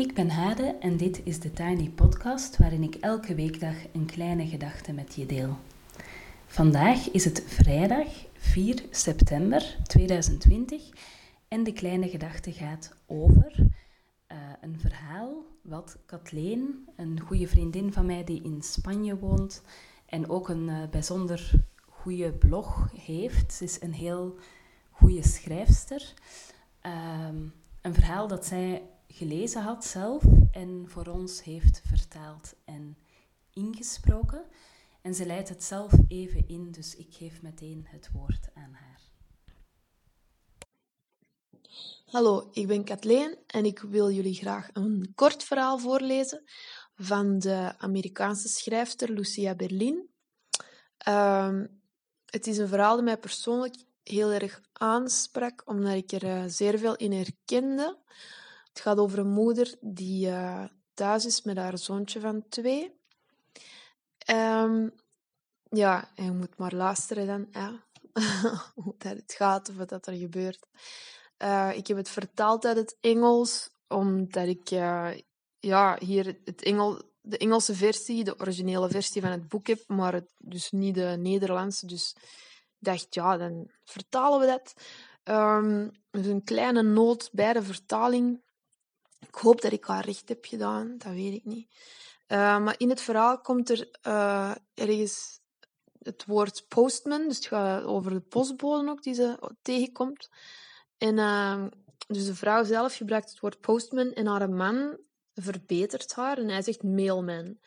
Ik ben Hade en dit is de Tiny Podcast waarin ik elke weekdag een kleine gedachte met je deel. Vandaag is het vrijdag 4 september 2020 en de kleine gedachte gaat over uh, een verhaal wat Kathleen, een goede vriendin van mij die in Spanje woont en ook een uh, bijzonder goede blog heeft. Ze is een heel goede schrijfster. Um, een verhaal dat zij gelezen had zelf en voor ons heeft vertaald en ingesproken. En ze leidt het zelf even in, dus ik geef meteen het woord aan haar. Hallo, ik ben Kathleen en ik wil jullie graag een kort verhaal voorlezen van de Amerikaanse schrijfster Lucia Berlin. Um, het is een verhaal dat mij persoonlijk heel erg aansprak, omdat ik er uh, zeer veel in herkende. Het gaat over een moeder die uh, thuis is met haar zoontje van twee. Um, ja, je moet maar luisteren dan, ja. hoe dat het gaat of wat er gebeurt. Uh, ik heb het vertaald uit het Engels, omdat ik ja, hier het Engel, de Engelse versie, de originele versie van het boek heb, maar het, dus niet de Nederlandse. Dus dacht, ja, dan vertalen we dat. Dus een kleine noot bij de vertaling. Ik hoop dat ik haar recht heb gedaan, dat weet ik niet. Uh, maar in het verhaal komt er uh, ergens het woord postman, dus het gaat over de postbode ook die ze tegenkomt. En uh, dus de vrouw zelf gebruikt het woord postman en haar man verbetert haar en hij zegt mailman.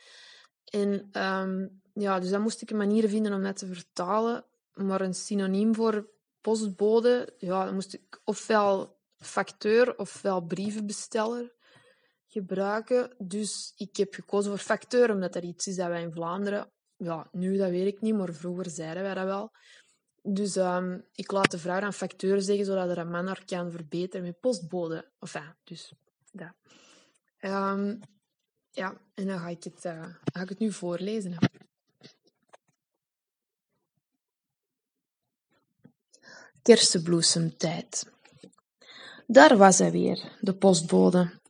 En um, ja, dus dan moest ik een manier vinden om dat te vertalen maar een synoniem voor postbode, ja, dan moest ik ofwel facteur ofwel brievenbesteller gebruiken. Dus ik heb gekozen voor facteur, omdat dat iets is dat wij in Vlaanderen, ja, nu dat weet ik niet, maar vroeger zeiden wij dat wel. Dus um, ik laat de vrouw aan facteur zeggen, zodat er een man haar kan verbeteren met postbode. Enfin, dus dat. Um, ja, en dan ga ik het, uh, ga ik het nu voorlezen. kersenbloesemtijd. Daar was hij weer, de postbode.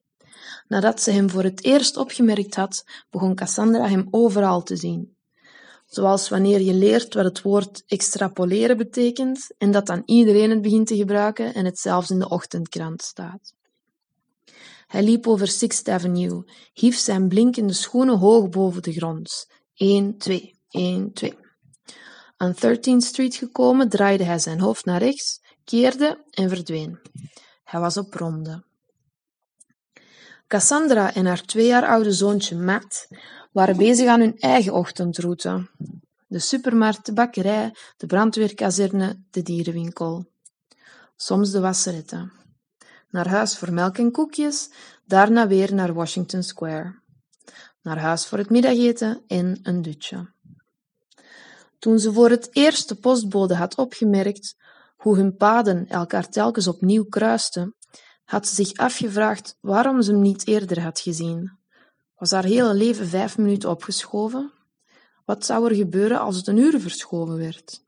Nadat ze hem voor het eerst opgemerkt had, begon Cassandra hem overal te zien. Zoals wanneer je leert wat het woord extrapoleren betekent en dat dan iedereen het begint te gebruiken en het zelfs in de ochtendkrant staat. Hij liep over Sixth Avenue, hief zijn blinkende schoenen hoog boven de grond. 1, 2, 1, 2. Aan 13th Street gekomen draaide hij zijn hoofd naar rechts, keerde en verdween. Hij was op ronde. Cassandra en haar twee jaar oude zoontje Matt waren bezig aan hun eigen ochtendroute. De supermarkt, de bakkerij, de brandweerkazerne, de dierenwinkel. Soms de wasseretten. Naar huis voor melk en koekjes, daarna weer naar Washington Square. Naar huis voor het middageten en een dutje. Toen ze voor het eerst de postbode had opgemerkt hoe hun paden elkaar telkens opnieuw kruisten, had ze zich afgevraagd waarom ze hem niet eerder had gezien. Was haar hele leven vijf minuten opgeschoven? Wat zou er gebeuren als het een uur verschoven werd?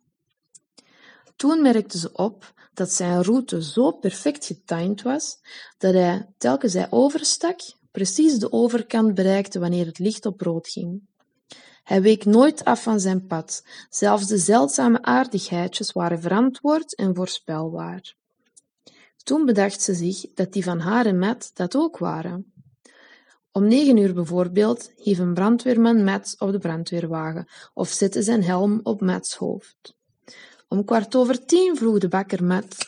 Toen merkte ze op dat zijn route zo perfect getimed was dat hij, telkens hij overstak, precies de overkant bereikte wanneer het licht op rood ging. Hij week nooit af van zijn pad, zelfs de zeldzame aardigheidjes waren verantwoord en voorspelbaar. Toen bedacht ze zich dat die van haar en Matt dat ook waren. Om negen uur bijvoorbeeld hief een brandweerman Matt op de brandweerwagen of zette zijn helm op Matts hoofd. Om kwart over tien vroeg de bakker Matt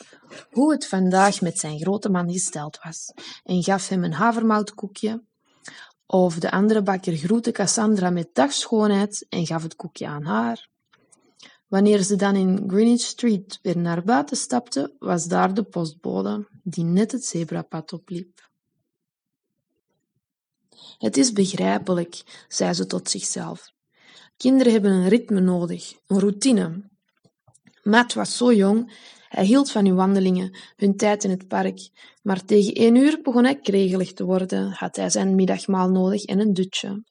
hoe het vandaag met zijn grote man gesteld was en gaf hem een havermoutkoekje of de andere bakker groette Cassandra met dagschoonheid en gaf het koekje aan haar. Wanneer ze dan in Greenwich Street weer naar buiten stapte, was daar de postbode, die net het zebrapad opliep. Het is begrijpelijk, zei ze tot zichzelf. Kinderen hebben een ritme nodig, een routine. Matt was zo jong hij hield van hun wandelingen, hun tijd in het park, maar tegen één uur begon hij kregelig te worden, had hij zijn middagmaal nodig en een dutje.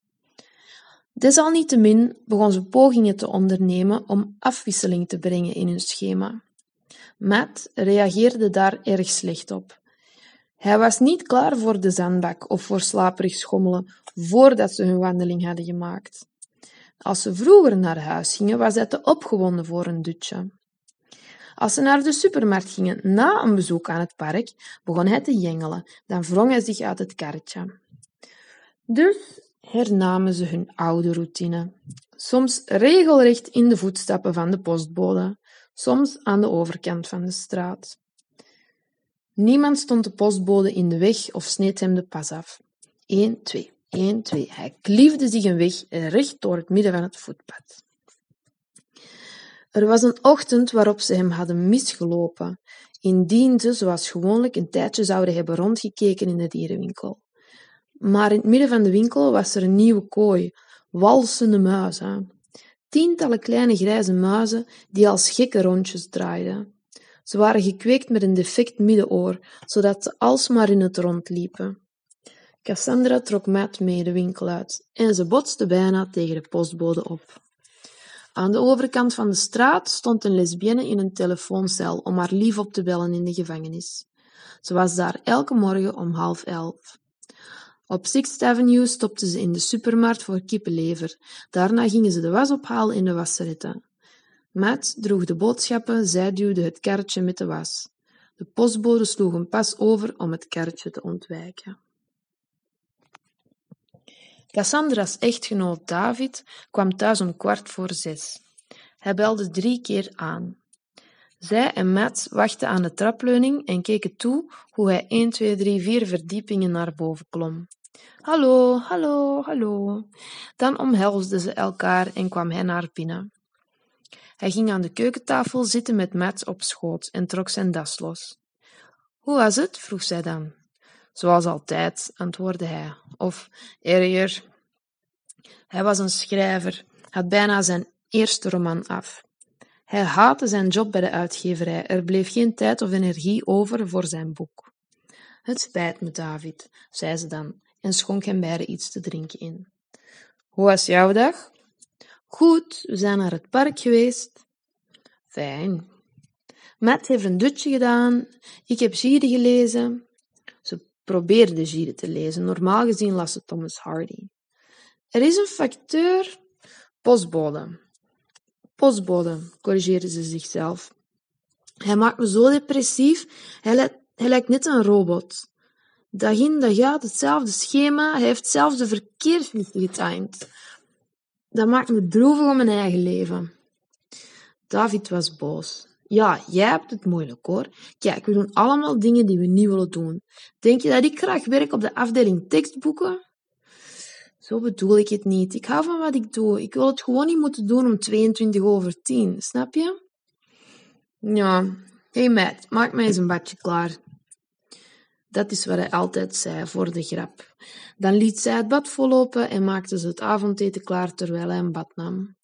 Desalniettemin begon ze pogingen te ondernemen om afwisseling te brengen in hun schema. Matt reageerde daar erg slecht op. Hij was niet klaar voor de zandbak of voor slaperig schommelen voordat ze hun wandeling hadden gemaakt. Als ze vroeger naar huis gingen, was hij te opgewonden voor een dutje. Als ze naar de supermarkt gingen na een bezoek aan het park, begon hij te jengelen. Dan wrong hij zich uit het karretje. Dus hernamen ze hun oude routine. Soms regelrecht in de voetstappen van de postbode, soms aan de overkant van de straat. Niemand stond de postbode in de weg of sneed hem de pas af. Eén, twee, één, twee. Hij kliefde zich een weg recht door het midden van het voetpad. Er was een ochtend waarop ze hem hadden misgelopen, indien ze, zoals gewoonlijk, een tijdje zouden hebben rondgekeken in de dierenwinkel. Maar in het midden van de winkel was er een nieuwe kooi, walsende muizen. Tientallen kleine grijze muizen die als gekke rondjes draaiden. Ze waren gekweekt met een defect middenoor, zodat ze alsmaar in het rond liepen. Cassandra trok Matt mee de winkel uit en ze botste bijna tegen de postbode op. Aan de overkant van de straat stond een lesbienne in een telefooncel om haar lief op te bellen in de gevangenis. Ze was daar elke morgen om half elf. Op Sixth Avenue stopten ze in de supermarkt voor kippenlever. Daarna gingen ze de was ophalen in de wasseretten. Matt droeg de boodschappen, zij duwde het karretje met de was. De postbode sloeg een pas over om het karretje te ontwijken. Cassandra's echtgenoot David kwam thuis om kwart voor zes. Hij belde drie keer aan. Zij en Matt wachten aan de trapleuning en keken toe hoe hij 1, 2, 3, 4 verdiepingen naar boven klom. Hallo, hallo, hallo. Dan omhelsden ze elkaar en kwam hij naar binnen. Hij ging aan de keukentafel zitten met Matt op schoot en trok zijn das los. Hoe was het? vroeg zij dan. Zoals altijd, antwoordde hij. Of erger. Hij was een schrijver, had bijna zijn eerste roman af. Hij haatte zijn job bij de uitgeverij. Er bleef geen tijd of energie over voor zijn boek. Het spijt me, David, zei ze dan en schonk hem beiden iets te drinken in. Hoe was jouw dag? Goed, we zijn naar het park geweest. Fijn. Matt heeft een dutje gedaan. Ik heb Gide gelezen. Probeerde Gide te lezen. Normaal gezien las ze Thomas Hardy. Er is een facteur. Postbode. Postbode, corrigeerde ze zichzelf. Hij maakt me zo depressief. Hij, hij lijkt net een robot. Dag in, dag uit, hetzelfde schema. Hij heeft zelfs de getimed. Dat maakt me droevig om mijn eigen leven. David was boos. Ja, jij hebt het moeilijk hoor. Kijk, we doen allemaal dingen die we niet willen doen. Denk je dat ik graag werk op de afdeling tekstboeken? Zo bedoel ik het niet. Ik hou van wat ik doe. Ik wil het gewoon niet moeten doen om 22 over 10, snap je? Ja, hey Matt, maak mij eens een badje klaar. Dat is wat hij altijd zei, voor de grap. Dan liet zij het bad vollopen en maakte ze het avondeten klaar terwijl hij een bad nam.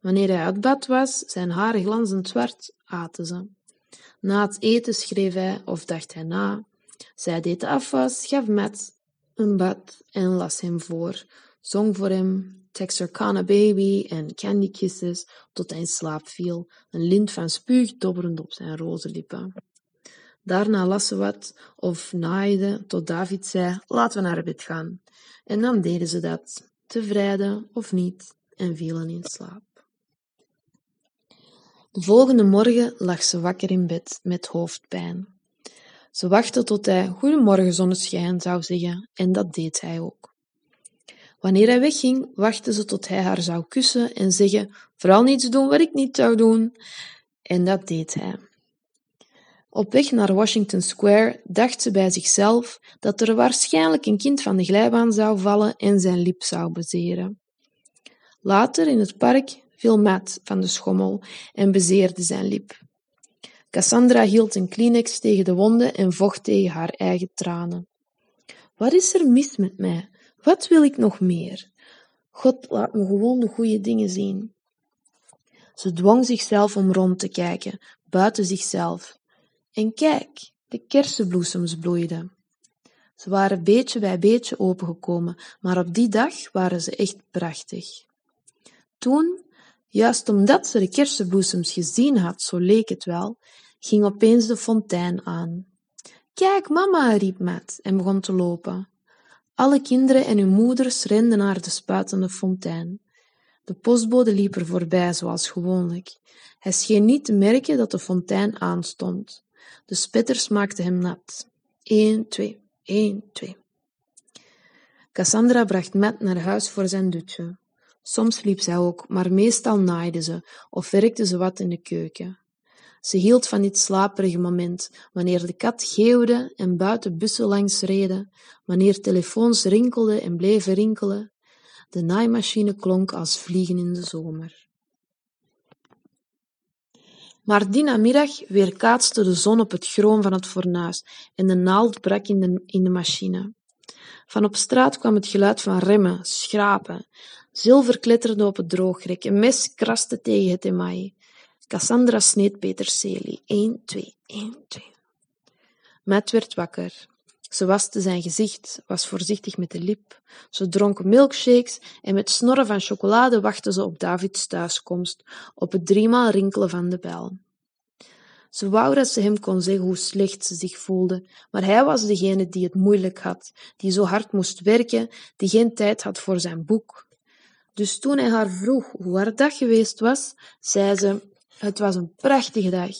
Wanneer hij uit bad was, zijn haren glanzend zwart, aten ze. Na het eten schreef hij of dacht hij na. Zij deed de afwas, gaf Matt een bad en las hem voor, zong voor hem Texarkana Baby en Candy Kisses tot hij in slaap viel, een lint van spuug dobberend op zijn roze lippen. Daarna las ze wat of naaide tot David zei, laten we naar bed gaan. En dan deden ze dat, tevreden of niet, en vielen in slaap. De volgende morgen lag ze wakker in bed met hoofdpijn. Ze wachtte tot hij goedemorgen zonneschijn zou zeggen, en dat deed hij ook. Wanneer hij wegging, wachtte ze tot hij haar zou kussen en zeggen, vooral niets doen wat ik niet zou doen. En dat deed hij. Op weg naar Washington Square dacht ze bij zichzelf dat er waarschijnlijk een kind van de glijbaan zou vallen en zijn lip zou bezeren. Later in het park viel Matt van de schommel en bezeerde zijn lip. Cassandra hield een Kleenex tegen de wonden en vocht tegen haar eigen tranen. Wat is er mis met mij? Wat wil ik nog meer? God laat me gewoon de goede dingen zien. Ze dwong zichzelf om rond te kijken, buiten zichzelf. En kijk, de kersenbloesems bloeiden. Ze waren beetje bij beetje opengekomen, maar op die dag waren ze echt prachtig. Toen, juist omdat ze de kersenbloesems gezien had, zo leek het wel, ging opeens de fontein aan. Kijk, mama, riep Matt en begon te lopen. Alle kinderen en hun moeders renden naar de spuitende fontein. De postbode liep er voorbij, zoals gewoonlijk. Hij scheen niet te merken dat de fontein aanstond. De spetters maakten hem nat. Eén, twee, één, twee. Cassandra bracht Matt naar huis voor zijn dutje. Soms liep zij ook, maar meestal naaide ze of werkte ze wat in de keuken. Ze hield van dit slaperige moment, wanneer de kat geeuwde en buiten bussen langs reden, wanneer telefoons rinkelden en bleven rinkelen. De naaimachine klonk als vliegen in de zomer. Maar die namiddag weerkaatste de zon op het groen van het fornuis en de naald brak in de, in de machine. Van op straat kwam het geluid van remmen, schrapen. Zilver kletterde op het droogrek, een mes kraste tegen het emaai. Cassandra sneed peterselie. 1, 2, 1, 2. Matt werd wakker. Ze waste zijn gezicht, was voorzichtig met de lip. Ze dronk milkshakes en met snorren van chocolade wachtte ze op Davids thuiskomst, op het driemaal rinkelen van de bel. Ze wou dat ze hem kon zeggen hoe slecht ze zich voelde, maar hij was degene die het moeilijk had, die zo hard moest werken, die geen tijd had voor zijn boek. Dus toen hij haar vroeg hoe haar dag geweest was, zei ze, het was een prachtige dag.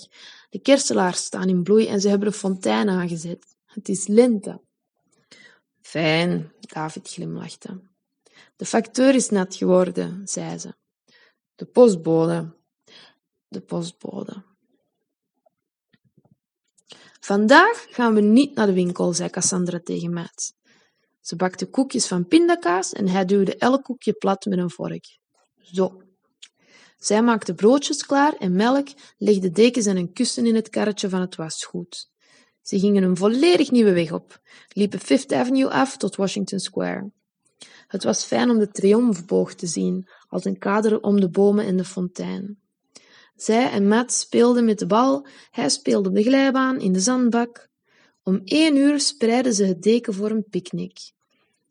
De kerselaars staan in bloei en ze hebben een fontein aangezet. Het is lente. Fijn, David glimlachte. De facteur is nat geworden, zei ze. De postbode. De postbode. Vandaag gaan we niet naar de winkel, zei Cassandra tegen Matt. Ze bakte koekjes van pindakaas en hij duwde elk koekje plat met een vork. Zo. Zij maakte broodjes klaar en melk, legde dekens en een kussen in het karretje van het wasgoed. Ze gingen een volledig nieuwe weg op, liepen Fifth Avenue af tot Washington Square. Het was fijn om de triomfboog te zien, als een kader om de bomen en de fontein. Zij en Matt speelden met de bal, hij speelde op de glijbaan in de zandbak. Om één uur spreidden ze het deken voor een picknick.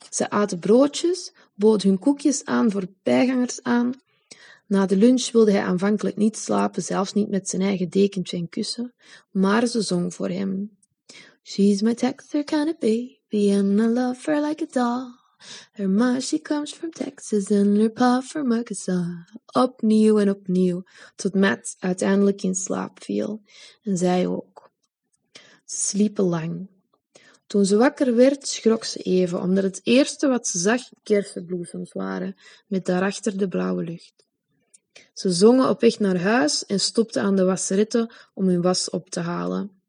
Ze aten broodjes, boden hun koekjes aan voor bijgangers aan. Na de lunch wilde hij aanvankelijk niet slapen, zelfs niet met zijn eigen dekentje en kussen, maar ze zong voor hem. She's my Texas kind of baby, and I love her like a doll. Her ma, she comes from Texas, and her pa from Arkansas. Opnieuw en opnieuw, tot Matt uiteindelijk in slaap viel. En zij ook. Sliepen lang. Toen ze wakker werd, schrok ze even, omdat het eerste wat ze zag kersenbloesems waren, met daarachter de blauwe lucht. Ze zongen op weg naar huis en stopten aan de wasseretten om hun was op te halen.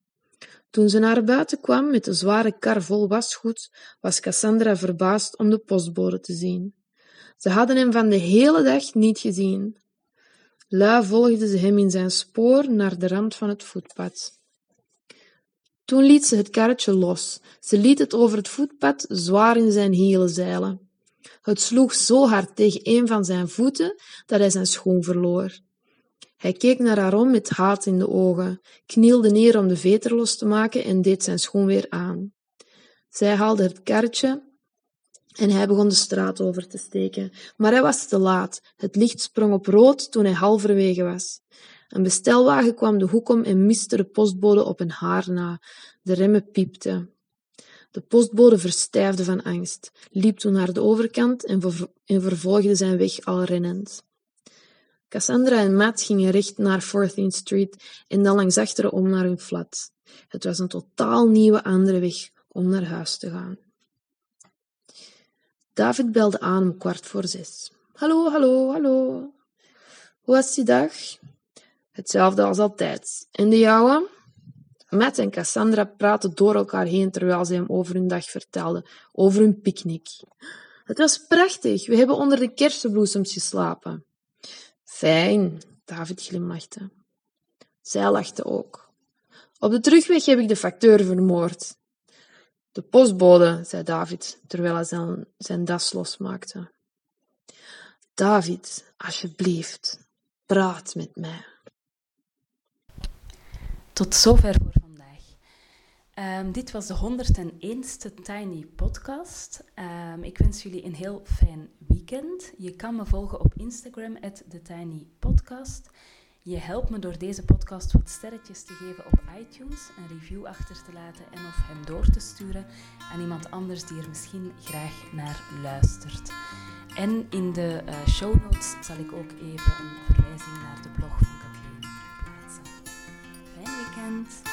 Toen ze naar buiten kwam met de zware kar vol wasgoed, was Cassandra verbaasd om de postbode te zien. Ze hadden hem van de hele dag niet gezien. Lui volgden ze hem in zijn spoor naar de rand van het voetpad. Toen liet ze het karretje los. Ze liet het over het voetpad zwaar in zijn hielen zeilen. Het sloeg zo hard tegen een van zijn voeten dat hij zijn schoen verloor. Hij keek naar haar om met haat in de ogen, knielde neer om de veter los te maken en deed zijn schoen weer aan. Zij haalde het karretje en hij begon de straat over te steken. Maar hij was te laat. Het licht sprong op rood toen hij halverwege was. Een bestelwagen kwam de hoek om en miste de postbode op een haar na. De remmen piepten. De postbode verstijfde van angst, liep toen naar de overkant en, vervolgde zijn weg al rennend. Cassandra en Matt gingen recht naar 14th Street en dan langs achteren om naar hun flat. Het was een totaal nieuwe andere weg om naar huis te gaan. David belde aan om kwart voor zes. Hallo, hallo, hallo. Hoe was die dag? Hetzelfde als altijd. En de jouwe? Matt en Cassandra praten door elkaar heen terwijl ze hem over hun dag vertelden, over hun picknick. Het was prachtig. We hebben onder de kersenbloesems geslapen. Fijn, David glimlachte. Zij lachte ook. Op de terugweg heb ik de facteur vermoord. De postbode, zei David, terwijl hij zijn, zijn das losmaakte. David, alsjeblieft, praat met mij. Tot zover voor vandaag. Um, dit was de 101ste Tiny Podcast. Um, ik wens jullie een heel fijn weekend. Je kan me volgen op Instagram, TheTinyPodcast. Je helpt me door deze podcast wat sterretjes te geven op iTunes, een review achter te laten en of hem door te sturen aan iemand anders die er misschien graag naar luistert. En in de uh, show notes zal ik ook even een verwijzing naar de blog van